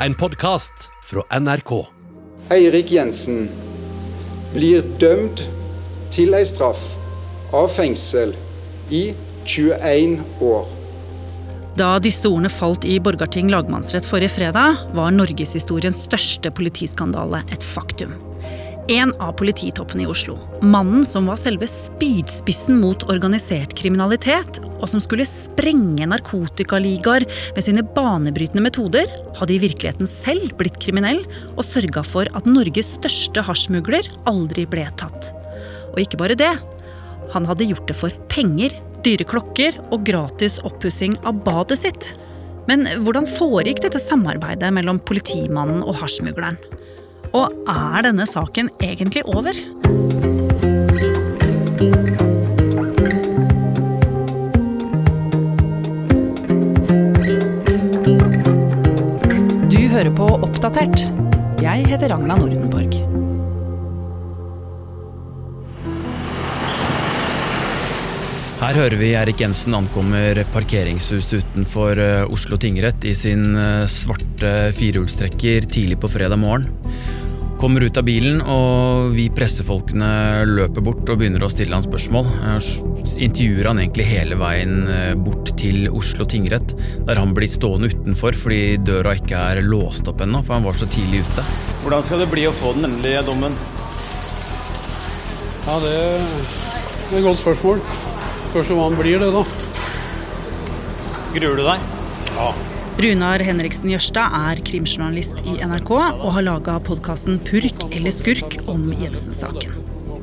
en podkast fra NRK. Eirik Jensen blir dømt til ei straff av fengsel i 21 år. Da disse ordene falt i Borgarting lagmannsrett forrige fredag, var norgeshistoriens største politiskandale et faktum. En av polititoppene i Oslo, mannen som var selve spydspissen mot organisert kriminalitet, og som skulle sprenge narkotikaligaer med sine banebrytende metoder, hadde i virkeligheten selv blitt kriminell og sørga for at Norges største hasjsmugler aldri ble tatt. Og ikke bare det. Han hadde gjort det for penger, dyre klokker og gratis oppussing av badet sitt. Men hvordan foregikk dette samarbeidet mellom politimannen og hasjsmugleren? Og er denne saken egentlig over? Hører på Oppdatert. Jeg heter Ragna Nordenborg. Her hører vi Erik Jensen ankommer parkeringshuset utenfor eh, Oslo tingrett i sin eh, svarte firehjulstrekker tidlig på fredag morgen. Kommer ut av bilen, og vi pressefolkene løper bort og begynner å stille han spørsmål. Jeg Intervjuer han egentlig hele veien eh, bort til Oslo tingrett, der han blir stående utenfor fordi døra ikke er låst opp ennå, for han var så tidlig ute. Hvordan skal det bli å få den endelige dommen? Ja, det er et godt spørsmål. Spørs hva han blir det, da. Gruer du deg? Ja. Runar Henriksen Jørstad er krimjournalist i NRK og har laga podkasten Purk eller skurk om Jensen-saken.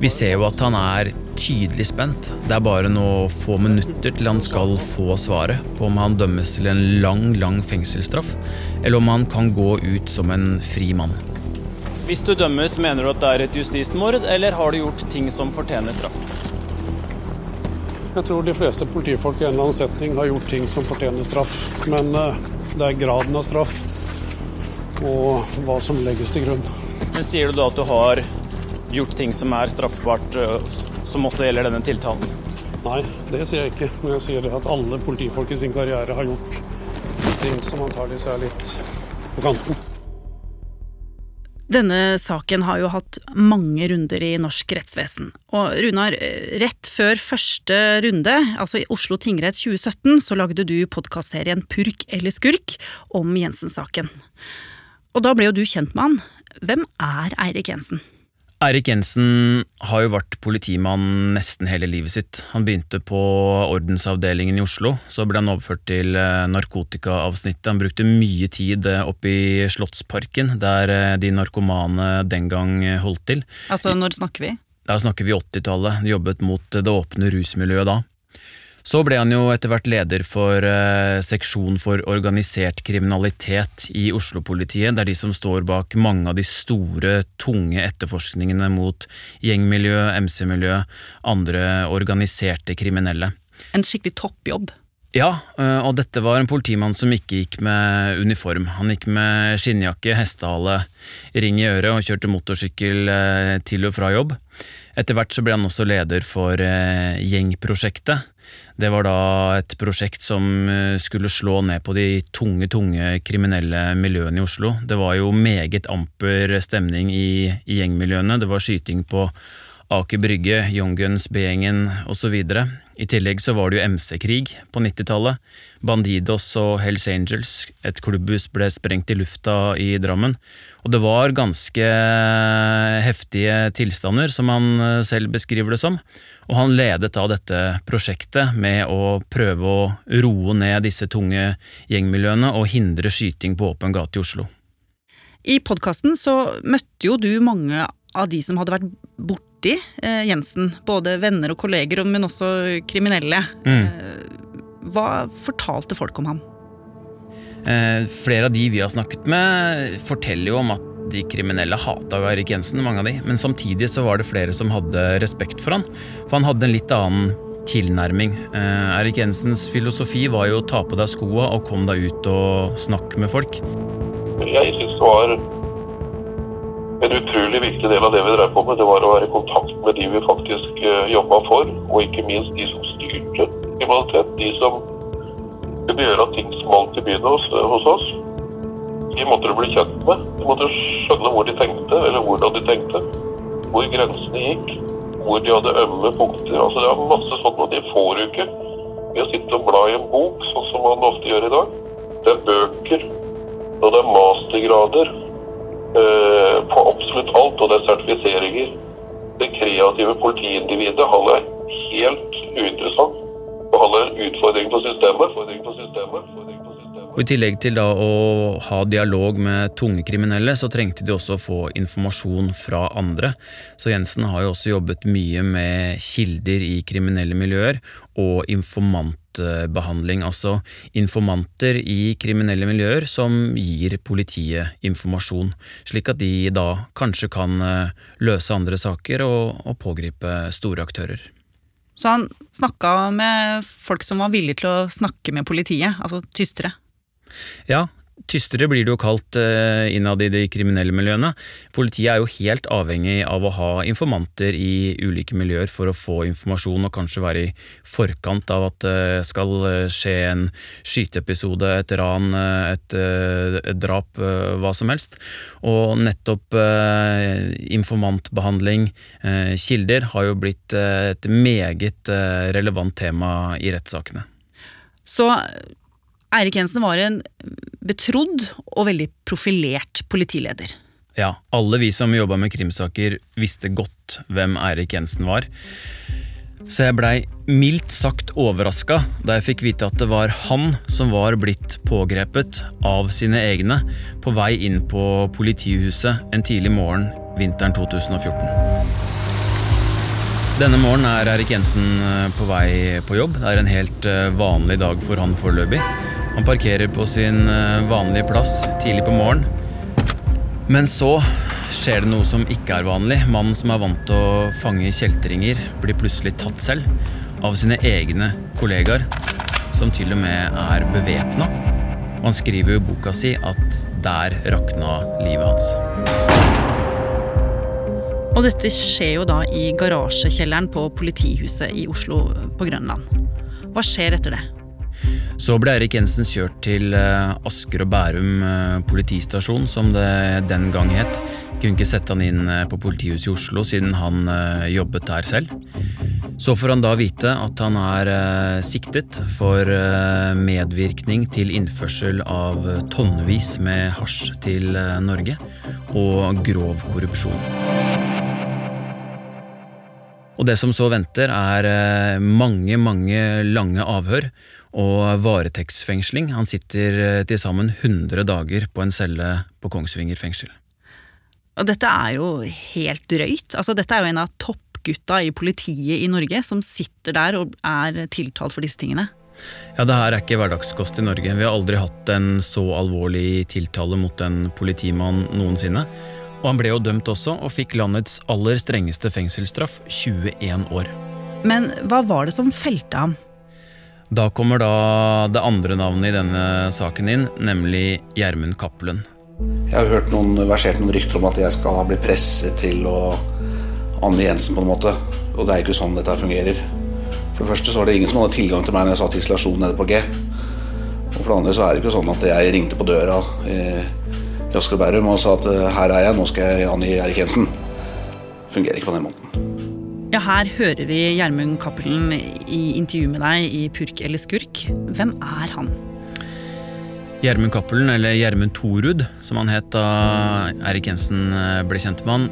Vi ser jo at han er tydelig spent. Det er bare noen få minutter til han skal få svaret på om han dømmes til en lang, lang fengselsstraff, eller om han kan gå ut som en fri mann. Hvis du dømmes, mener du at det er et justismord, eller har du gjort ting som fortjener straff? Jeg tror de fleste politifolk i en eller annen setning har gjort ting som fortjener straff. Men eh, det er graden av straff og hva som legges til grunn. Men sier du da at du har gjort ting som er straffbart, øh, som også gjelder denne tiltalen? Nei, det sier jeg ikke. Men jeg sier at alle politifolk i sin karriere har gjort ting som antakeligvis er litt på kanten. Denne saken har jo hatt mange runder i norsk rettsvesen. Og Runar, rett før første runde, altså i Oslo tingrett 2017, så lagde du podkastserien Purk eller skurk om Jensen-saken. Og da ble jo du kjent med han. Hvem er Eirik Jensen? Eirik Jensen har jo vært politimann nesten hele livet sitt. Han begynte på ordensavdelingen i Oslo, så ble han overført til eh, narkotikaavsnittet. Han brukte mye tid eh, oppe i Slottsparken, der eh, de narkomane den gang holdt til. Altså, når snakker vi? Da snakker vi 80-tallet. Jobbet mot det åpne rusmiljøet da. Så ble han jo etter hvert leder for eh, seksjon for organisert kriminalitet i Oslo-politiet. Det er de som står bak mange av de store, tunge etterforskningene mot gjengmiljø, MC-miljø, andre organiserte kriminelle. En skikkelig toppjobb. Ja, eh, og dette var en politimann som ikke gikk med uniform. Han gikk med skinnjakke, hestehale, ring i øret og kjørte motorsykkel eh, til og fra jobb. Etter hvert så ble han også leder for eh, gjengprosjektet. Det var da et prosjekt som skulle slå ned på de tunge, tunge kriminelle miljøene i Oslo. Det var jo meget amper stemning i, i gjengmiljøene. Det var skyting på Aker Brygge, Young Guns, B-gjengen osv. I tillegg så var det jo MC-krig på 90-tallet. Bandidos og Hells Angels, et klubbhus, ble sprengt i lufta i Drammen. Og det var ganske heftige tilstander, som han eh, selv beskriver det som. Og han ledet av dette prosjektet med å prøve å roe ned disse tunge gjengmiljøene og hindre skyting på åpen gate i Oslo. I podkasten så møtte jo du mange av de som hadde vært borti eh, Jensen. Både venner og kolleger, men også kriminelle. Mm. Eh, hva fortalte folk om ham? Eh, flere av de vi har snakket med, forteller jo om at de kriminelle hata jo Erik Jensen, mange av de, men samtidig så var det flere som hadde respekt for han, for han hadde en litt annen tilnærming. Eh, Erik Jensens filosofi var jo å ta på deg skoa og kom deg ut og snakke med folk. Jeg syns det var en utrolig viktig del av det vi drev på med. Det var å være i kontakt med de vi faktisk uh, jobba for, og ikke minst de som styrte kriminalitet. De som kunne gjøre ting smalt i byen hos, hos oss. De måtte du bli kjent med. De måtte skjønne hvor de tenkte, eller hvordan de tenkte. Hvor grensene gikk. Hvor de hadde ømme punkter. Altså Det er masse sånt, og de får du ikke ved å sitte og bla i en bok, sånn som man ofte gjør i dag. Det er bøker, og det er mastergrader eh, på absolutt alt, og det er sertifiseringer. Det kreative politiindividet, han er helt uinteressant. Og han er utfordring på systemet. Utfordring på systemet. Og I tillegg til da å ha dialog med tunge kriminelle, så trengte de også å få informasjon fra andre. Så Jensen har jo også jobbet mye med kilder i kriminelle miljøer og informantbehandling. Altså informanter i kriminelle miljøer som gir politiet informasjon, slik at de da kanskje kan eh, løse andre saker og, og pågripe store aktører. Så han snakka med folk som var villige til å snakke med politiet, altså tystere. Ja, tystere blir det jo kalt uh, innad i de kriminelle miljøene. Politiet er jo helt avhengig av å ha informanter i ulike miljøer for å få informasjon og kanskje være i forkant av at det skal skje en skyteepisode, et ran, et, et drap, hva som helst. Og nettopp informantbehandling, kilder, har jo blitt et meget relevant tema i rettssakene. Så Eirik Jensen var en betrodd og veldig profilert politileder. Ja, alle vi som jobba med krimsaker visste godt hvem Eirik Jensen var. Så jeg blei mildt sagt overraska da jeg fikk vite at det var han som var blitt pågrepet av sine egne på vei inn på politihuset en tidlig morgen vinteren 2014. Denne morgenen er Erik Jensen eh, på vei på jobb. Det er en helt eh, vanlig dag for han foreløpig. Han parkerer på sin eh, vanlige plass tidlig på morgenen. Men så skjer det noe som ikke er vanlig. Mannen som er vant til å fange kjeltringer, blir plutselig tatt selv av sine egne kollegaer, som til og med er bevæpna. Han skriver i boka si at der rakna livet hans. Og dette skjer jo da i garasjekjelleren på politihuset i Oslo på Grønland. Hva skjer etter det? Så ble Erik Jensen kjørt til eh, Asker og Bærum eh, politistasjon, som det den gang het. Kunne ikke sette han inn eh, på politihuset i Oslo, siden han jobbet der selv. Så får han da vite at han er siktet for medvirkning til innførsel av tonnevis med hasj til Norge, og grov korrupsjon. Og det som så venter, er mange, mange lange avhør og varetektsfengsling. Han sitter eh, til sammen 100 dager på en celle på Kongsvinger fengsel. Og dette er jo helt drøyt. Altså, dette er jo en av toppgutta i politiet i Norge som sitter der og er tiltalt for disse tingene. Ja, det her er ikke hverdagskost i Norge. Vi har aldri hatt en så alvorlig tiltale mot en politimann noensinne. Og han ble jo dømt også, og fikk landets aller strengeste fengselsstraff, 21 år. Men hva var det som felte ham? Da kommer da det andre navnet i denne saken inn, nemlig Gjermund Cappelen. Jeg har hørt noen, versert noen rykter om at jeg skal ha blitt presset til å Anne Jensen på en måte. Og det er ikke sånn dette fungerer. For det første så var det ingen som hadde tilgang til meg når jeg satt i isolasjon nede på G. Og for det andre så er det ikke sånn at jeg ringte på døra i Asker og Bærum og sa at her er jeg, nå skal jeg angi Erik Jensen. Fungerer ikke på den måten. Ja, her hører vi Gjermund Cappelen i intervju med deg i Purk eller skurk. Hvem er han? Gjermund Cappelen, eller Gjermund Torud, som han het da Erik Jensen eh, ble kjent med han,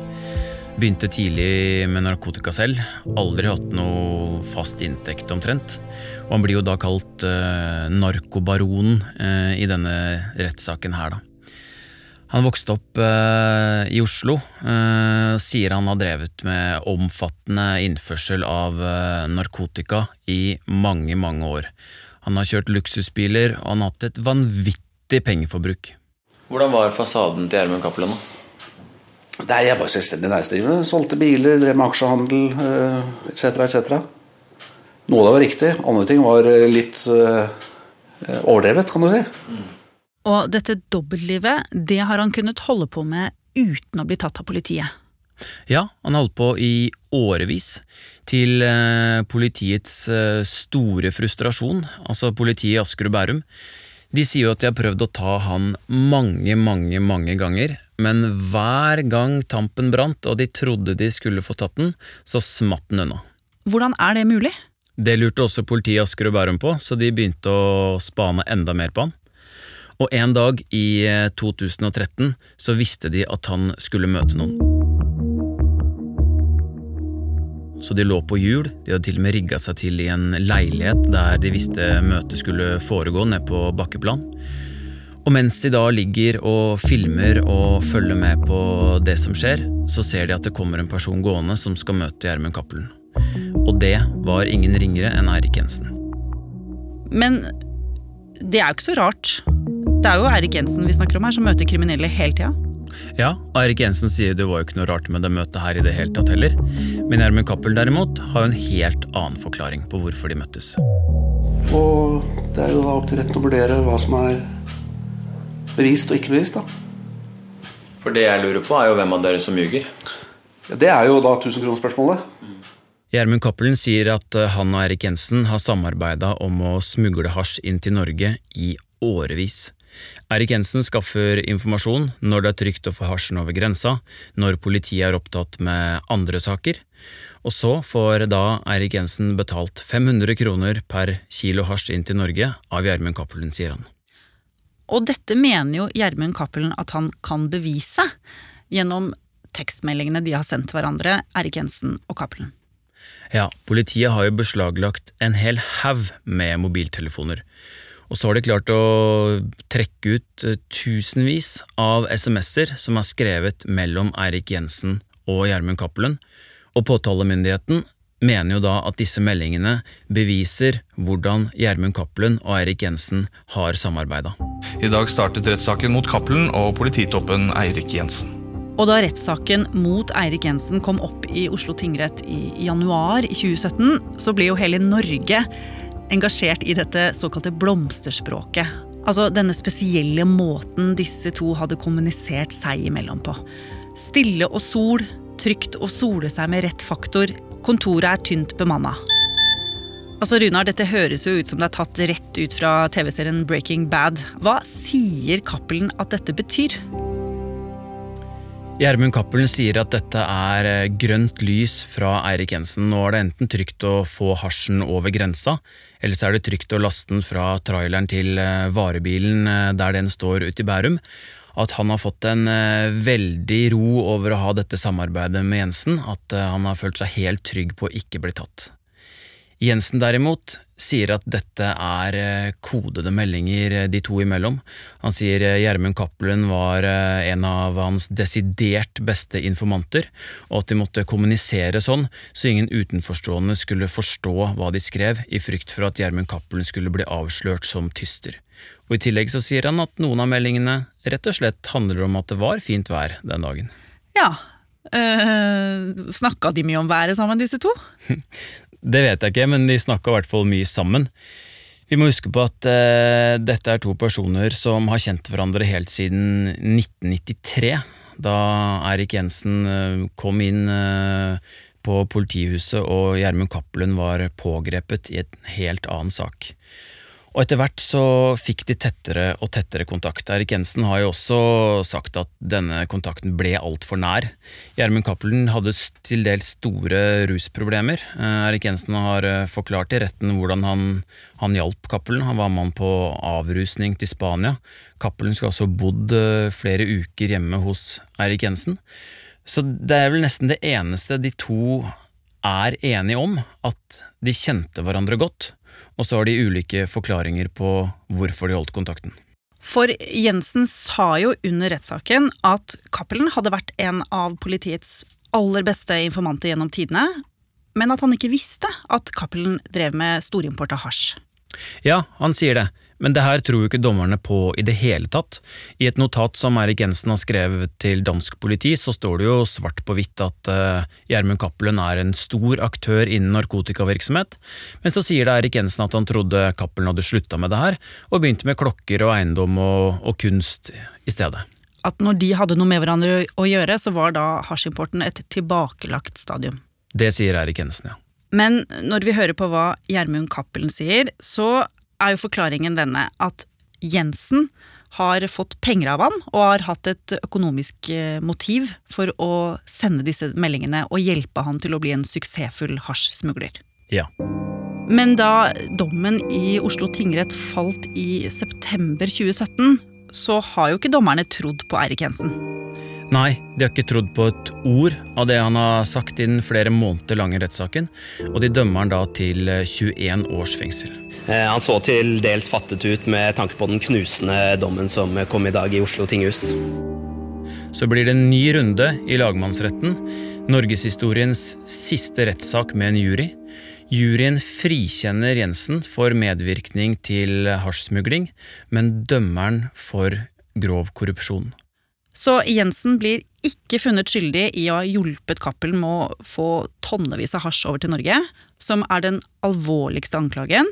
begynte tidlig med narkotika selv. Aldri hatt noe fast inntekt, omtrent. Og han blir jo da kalt uh, narkobaronen uh, i denne rettssaken her, da. Han vokste opp uh, i Oslo, uh, sier han har drevet med omfattende innførsel av uh, narkotika i mange, mange år. Han har kjørt luksusbiler, og han har hatt et vanvittig pengeforbruk. Hvordan var fasaden til Gjermund Cappelen? Der jeg var selvstendig næringsdrivende. Solgte biler, drev med aksjehandel etc. etc. Noe av det var riktig, andre ting var litt overdrevet, kan du si. Mm. Og dette dobbeltlivet, det har han kunnet holde på med uten å bli tatt av politiet. Ja, han holdt på i årevis, til eh, politiets eh, store frustrasjon, altså politiet i Asker og Bærum. De sier jo at de har prøvd å ta han mange, mange, mange ganger, men hver gang tampen brant og de trodde de skulle få tatt den, så smatt den unna. Hvordan er det mulig? Det lurte også politiet i Asker og Bærum på, så de begynte å spane enda mer på han. Og en dag i 2013 så visste de at han skulle møte noen. Så de lå på hjul, de hadde til og med rigga seg til i en leilighet der de visste møtet skulle foregå, ned på bakkeplan. Og mens de da ligger og filmer og følger med på det som skjer, så ser de at det kommer en person gående som skal møte Gjermund Cappelen. Og det var ingen ringere enn Eirik Jensen. Men det er jo ikke så rart. Det er jo Eirik Jensen vi snakker om her, som møter kriminelle hele tida. Ja, Eirik Jensen sier det var jo ikke noe rart med det møtet her i det hele tatt heller. Men Gjermund Cappell derimot har jo en helt annen forklaring på hvorfor de møttes. Og det er jo da opp til retten å vurdere hva som er bevist og ikke bevist, da. For det jeg lurer på, er jo hvem av dere som ljuger. Ja, det er jo da tusenkronerspørsmålet. Gjermund Cappelen sier at eh, han og Erik Jensen har samarbeida om å smugle hasj inn til Norge i årevis. Eirik Jensen skaffer informasjon når det er trygt å få hasjen over grensa, når politiet er opptatt med andre saker, og så får da Eirik Jensen betalt 500 kroner per kilo hasj inn til Norge av Gjermund Cappelen, sier han. Og dette mener jo Gjermund Cappelen at han kan bevise gjennom tekstmeldingene de har sendt til hverandre, Eirik Jensen og Cappelen. Ja, politiet har jo beslaglagt en hel haug med mobiltelefoner. Og så har de klart å trekke ut eh, tusenvis av SMS-er som er skrevet mellom Eirik Jensen og Gjermund Cappelen, og påtalemyndigheten mener jo da at disse meldingene beviser hvordan Gjermund Cappelen og Eirik Jensen har samarbeida. I dag startet rettssaken mot Cappelen og polititoppen Eirik Jensen. Og da rettssaken mot Eirik Jensen kom opp i Oslo tingrett i januar i 2017, så ble jo hele Norge engasjert i dette såkalte blomsterspråket. Altså denne spesielle måten disse to hadde kommunisert seg imellom på. Stille og sol, trygt å sole seg med rett faktor, kontoret er tynt bemanna. Altså Runar, Dette høres jo ut som det er tatt rett ut fra TV-serien Breaking Bad. Hva sier Cappelen at dette betyr? Gjermund Cappelen sier at dette er eh, grønt lys fra Eirik Jensen. Nå er det enten trygt å få hasjen over grensa, eller så er det trygt å laste den fra traileren til eh, varebilen eh, der den står ute i Bærum. At han har fått en veldig ro over å ha dette samarbeidet med Jensen, at han har følt seg helt trygg på å ikke bli tatt. Jensen derimot sier at dette er eh, kodede meldinger eh, de to imellom. Han sier eh, Gjermund Cappelen var en av hans desidert beste informanter, og at de måtte kommunisere sånn så ingen utenforstående skulle forstå hva de skrev, i frykt for at Gjermund Cappelen skulle bli avslørt som tyster. Og I tillegg så sier han at noen av meldingene rett og slett handler om at det var fint vær den dagen. Ja, Uh, Snakka de mye om været sammen, disse to? Det vet jeg ikke, men de snakka i hvert fall mye sammen. Vi må huske på at eh, dette er to personer som har kjent hverandre helt siden 1993, da Eirik Jensen eh, kom inn eh, på politihuset og Gjermund Cappelen var pågrepet i en helt annen sak. Og etter hvert så fikk de tettere og tettere kontakt. Erik Jensen har jo også sagt at denne kontakten ble altfor nær. Gjermund Cappelen hadde til dels store rusproblemer. Eh, Erik Jensen har eh, forklart i retten hvordan han, han hjalp Cappelen. Han var mann på avrusning til Spania. Cappelen skulle også bodd eh, flere uker hjemme hos Erik Jensen. Så det er vel nesten det eneste de to er enige om, at de kjente hverandre godt og så har de ulike forklaringer på hvorfor de holdt kontakten. For Jensen sa jo under rettssaken at Cappelen hadde vært en av politiets aller beste informanter gjennom tidene, men at han ikke visste at Cappelen drev med storimport av hasj. Ja, han sier det, men det her tror jo ikke dommerne på i det hele tatt. I et notat som Erik Jensen har skrevet til dansk politi, så står det jo svart på hvitt at uh, Gjermund Cappelen er en stor aktør innen narkotikavirksomhet, men så sier det Erik Jensen at han trodde Cappelen hadde slutta med det her, og begynte med klokker og eiendom og, og kunst i stedet. At når de hadde noe med hverandre å gjøre, så var da hasjimporten et tilbakelagt stadium. Det sier Eirik Jensen, ja. Men når vi hører på hva Gjermund Cappelen sier, så er jo forklaringen denne at Jensen har fått penger av han og har hatt et økonomisk eh, motiv for å sende disse meldingene og hjelpe han til å bli en suksessfull hasjsmugler. Ja. Men da dommen i Oslo tingrett falt i september 2017, så har jo ikke dommerne trodd på Eirik Jensen. Nei, de har ikke trodd på et ord av det han har sagt i den flere måneder lange rettssaken, og de dømmer han da til 21 års fengsel. Eh, han så til dels fattet ut med tanke på den knusende dommen som kom i dag i Oslo tinghus. Så blir det en ny runde i lagmannsretten, norgeshistoriens siste rettssak med en jury. Juryen frikjenner Jensen for medvirkning til hasjsmugling, men dømmeren for grov korrupsjon. Så Jensen blir ikke funnet skyldig i å ha hjulpet Cappelen med å få tonnevis av hasj over til Norge, som er den alvorligste anklagen.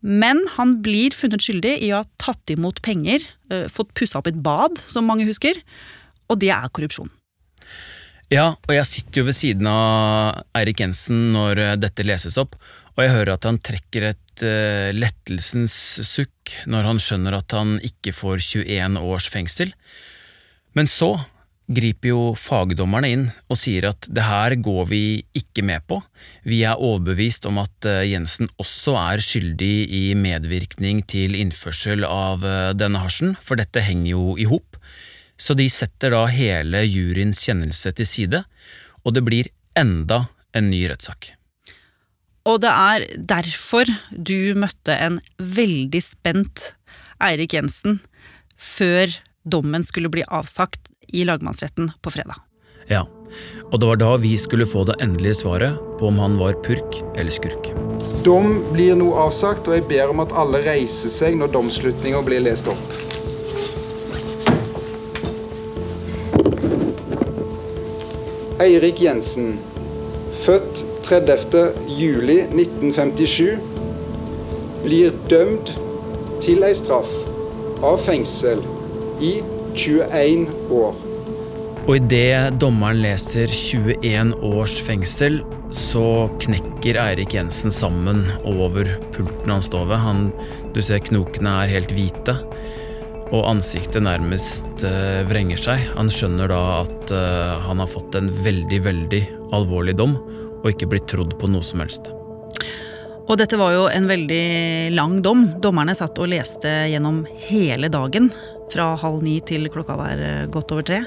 Men han blir funnet skyldig i å ha tatt imot penger, eh, fått pussa opp et bad, som mange husker, og det er korrupsjon. Ja, og jeg sitter jo ved siden av Eirik Jensen når eh, dette leses opp, og jeg hører at han trekker et uh, lettelsens sukk når han skjønner at han ikke får 21 års fengsel. Men så griper jo fagdommerne inn og sier at det her går vi ikke med på. Vi er overbevist om at eh, Jensen også er skyldig i medvirkning til innførsel av denne hasjen, for dette henger jo i hop. Så de setter da hele juryens kjennelse til side, og det blir enda en ny rettssak. Og det er derfor du møtte en veldig spent Eirik Jensen før dommen skulle bli avsagt i lagmannsretten på fredag. Ja, og det var da vi skulle få det endelige svaret på om han var purk eller skurk. Dom blir nå avsagt, og jeg ber om at alle reiser seg når domsslutninga blir lest opp. Eirik Jensen, født 30. juli 1957, blir dømt til ei straff av fengsel i 21 år. Og idet dommeren leser 21 års fengsel, så knekker Eirik Jensen sammen over pulten han står ved. Han, du ser knokene er helt hvite, og ansiktet nærmest uh, vrenger seg. Han skjønner da at uh, han har fått en veldig, veldig alvorlig dom, og ikke blitt trodd på noe som helst. Og dette var jo en veldig lang dom. Dommerne satt og leste gjennom hele dagen fra halv ni til klokka var eh, godt over tre.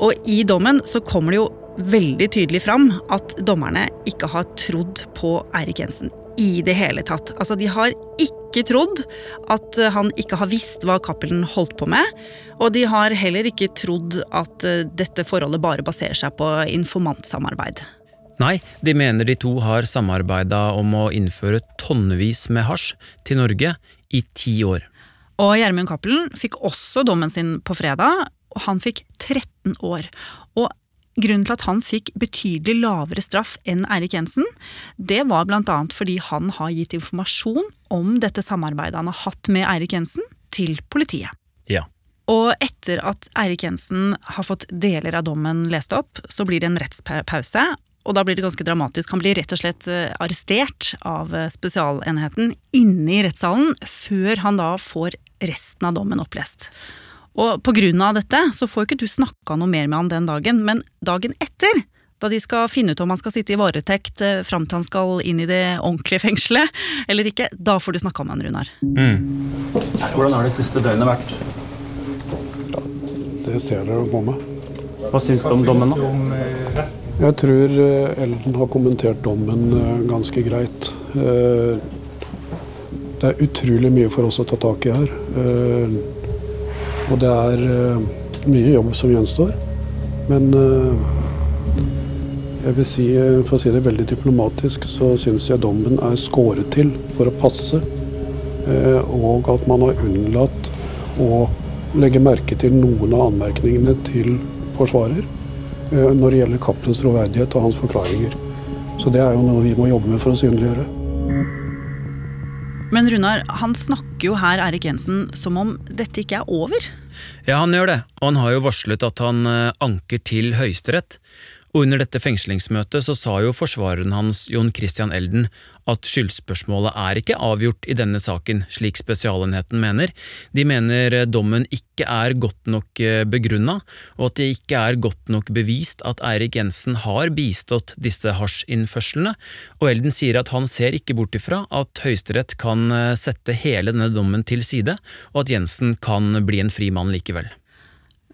Og i dommen så kommer det jo veldig tydelig fram at dommerne ikke har trodd på Eirik Jensen i det hele tatt. Altså, De har ikke trodd at eh, han ikke har visst hva Cappelen holdt på med. Og de har heller ikke trodd at eh, dette forholdet bare baserer seg på informantsamarbeid. Nei, de mener de to har samarbeida om å innføre tonnevis med hasj til Norge i ti år. Og Gjermund Cappelen fikk også dommen sin på fredag, og han fikk 13 år. Og grunnen til at han fikk betydelig lavere straff enn Eirik Jensen, det var annet fordi han har gitt informasjon om dette samarbeidet han har hatt med Eirik Jensen, til politiet. Ja. Og etter at Eirik Jensen har fått deler av dommen lest opp, så blir det en rettspause, og da blir det ganske dramatisk. Han blir rett og slett eh, arrestert av eh, spesialenheten inne i rettssalen, før han da får resten av dommen opplest. Og på grunn av dette så får ikke du snakka noe mer med han den dagen, men dagen etter, da de skal finne ut om han skal sitte i varetekt eh, fram til han skal inn i det ordentlige fengselet eller ikke, da får du snakka med han, Runar. Mm. Hvordan har det siste døgnet vært? Ja, det ser dere på meg. Hva syns du om dommen, da? Jeg tror eh, Elden har kommentert dommen eh, ganske greit. Eh, det er utrolig mye for oss å ta tak i her. Og det er mye jobb som gjenstår. Men jeg vil si, for å si det veldig diplomatisk, så syns jeg dommen er skåret til for å passe. Og at man har unnlatt å legge merke til noen av anmerkningene til forsvarer. Eh, når det gjelder Cappelens troverdighet og hans forklaringer. Så det er jo noe vi må jobbe med for å synliggjøre. Men Runar, han snakker jo her Erik Jensen som om dette ikke er over? Ja, han gjør det, og han har jo varslet at han eh, anker til Høyesterett. Og under dette fengslingsmøtet så sa jo forsvareren hans, Jon Christian Elden, at skyldspørsmålet er ikke avgjort i denne saken, slik Spesialenheten mener. De mener dommen ikke er godt nok eh, begrunna, og at det ikke er godt nok bevist at Eirik Jensen har bistått disse hasjinnførslene, og Elden sier at han ser ikke bort ifra at Høyesterett kan eh, sette hele denne dommen til side, og at Jensen kan bli en fri mann likevel.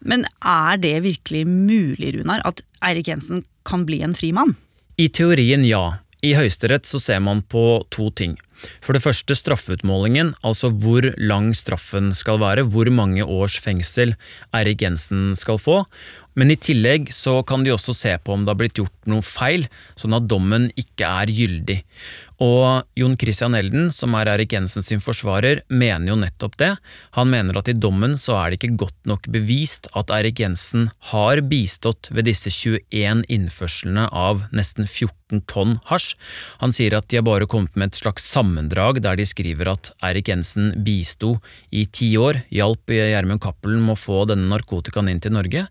Men er det virkelig mulig, Runar, at Eirik Jensen kan bli en fri mann? I teorien ja. I Høyesterett så ser man på to ting. For det første straffeutmålingen, altså hvor lang straffen skal være, hvor mange års fengsel Eirik Jensen skal få. Men i tillegg så kan de også se på om det har blitt gjort noe feil, sånn at dommen ikke er gyldig. Og Jon Christian Elden, som er Erik Jensen sin forsvarer, mener jo nettopp det. Han mener at i dommen så er det ikke godt nok bevist at Erik Jensen har bistått ved disse 21 innførslene av nesten 14 tonn hasj. Han sier at de har bare kommet med et slags sammendrag der de skriver at Erik Jensen bisto i ti år, hjalp Gjermund Cappelen med å få denne narkotikaen inn til Norge.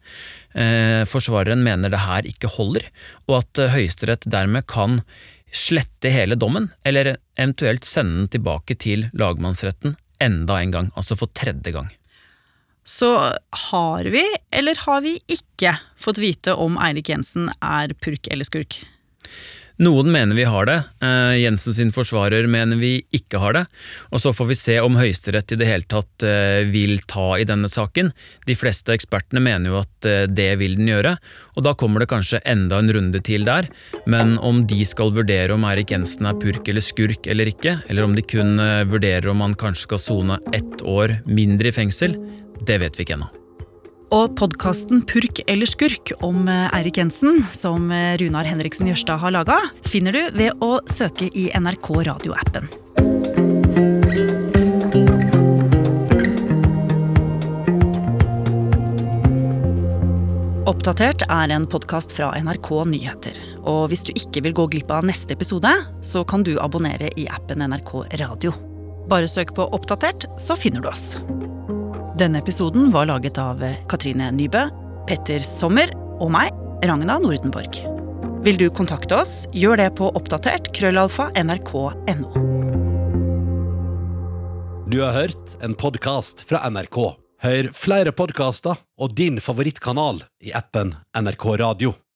Eh, forsvareren mener det her ikke holder, og at Høyesterett dermed kan slette hele dommen, eller eventuelt sende den tilbake til lagmannsretten enda en gang, altså for tredje gang. Så har vi, eller har vi ikke, fått vite om Eirik Jensen er purk eller skurk? Noen mener vi har det, uh, Jensen sin forsvarer mener vi ikke har det. Og så får vi se om Høyesterett i det hele tatt uh, vil ta i denne saken. De fleste ekspertene mener jo at uh, det vil den gjøre, og da kommer det kanskje enda en runde til der. Men om de skal vurdere om Erik Jensen er purk eller skurk eller ikke, eller om de kun vurderer om han kanskje skal sone ett år mindre i fengsel, det vet vi ikke ennå. Og podkasten Purk eller skurk om eh, Eirik Jensen, som eh, Runar Henriksen Jørstad har laga, finner du ved å søke i NRK radioappen. Oppdatert er en podkast fra NRK Nyheter. Og hvis du ikke vil gå glipp av neste episode, så kan du abonnere i appen NRK Radio. Bare søk på Oppdatert, så finner du oss. Denne episoden var laget av Katrine Nybø, Petter Sommer og meg, Ragna Nordenborg. Vil du kontakte oss, gjør det på oppdatert krøllalfa nrk.no. Du har hørt en podkast fra NRK. Hør flere podkaster og din favorittkanal i appen NRK Radio.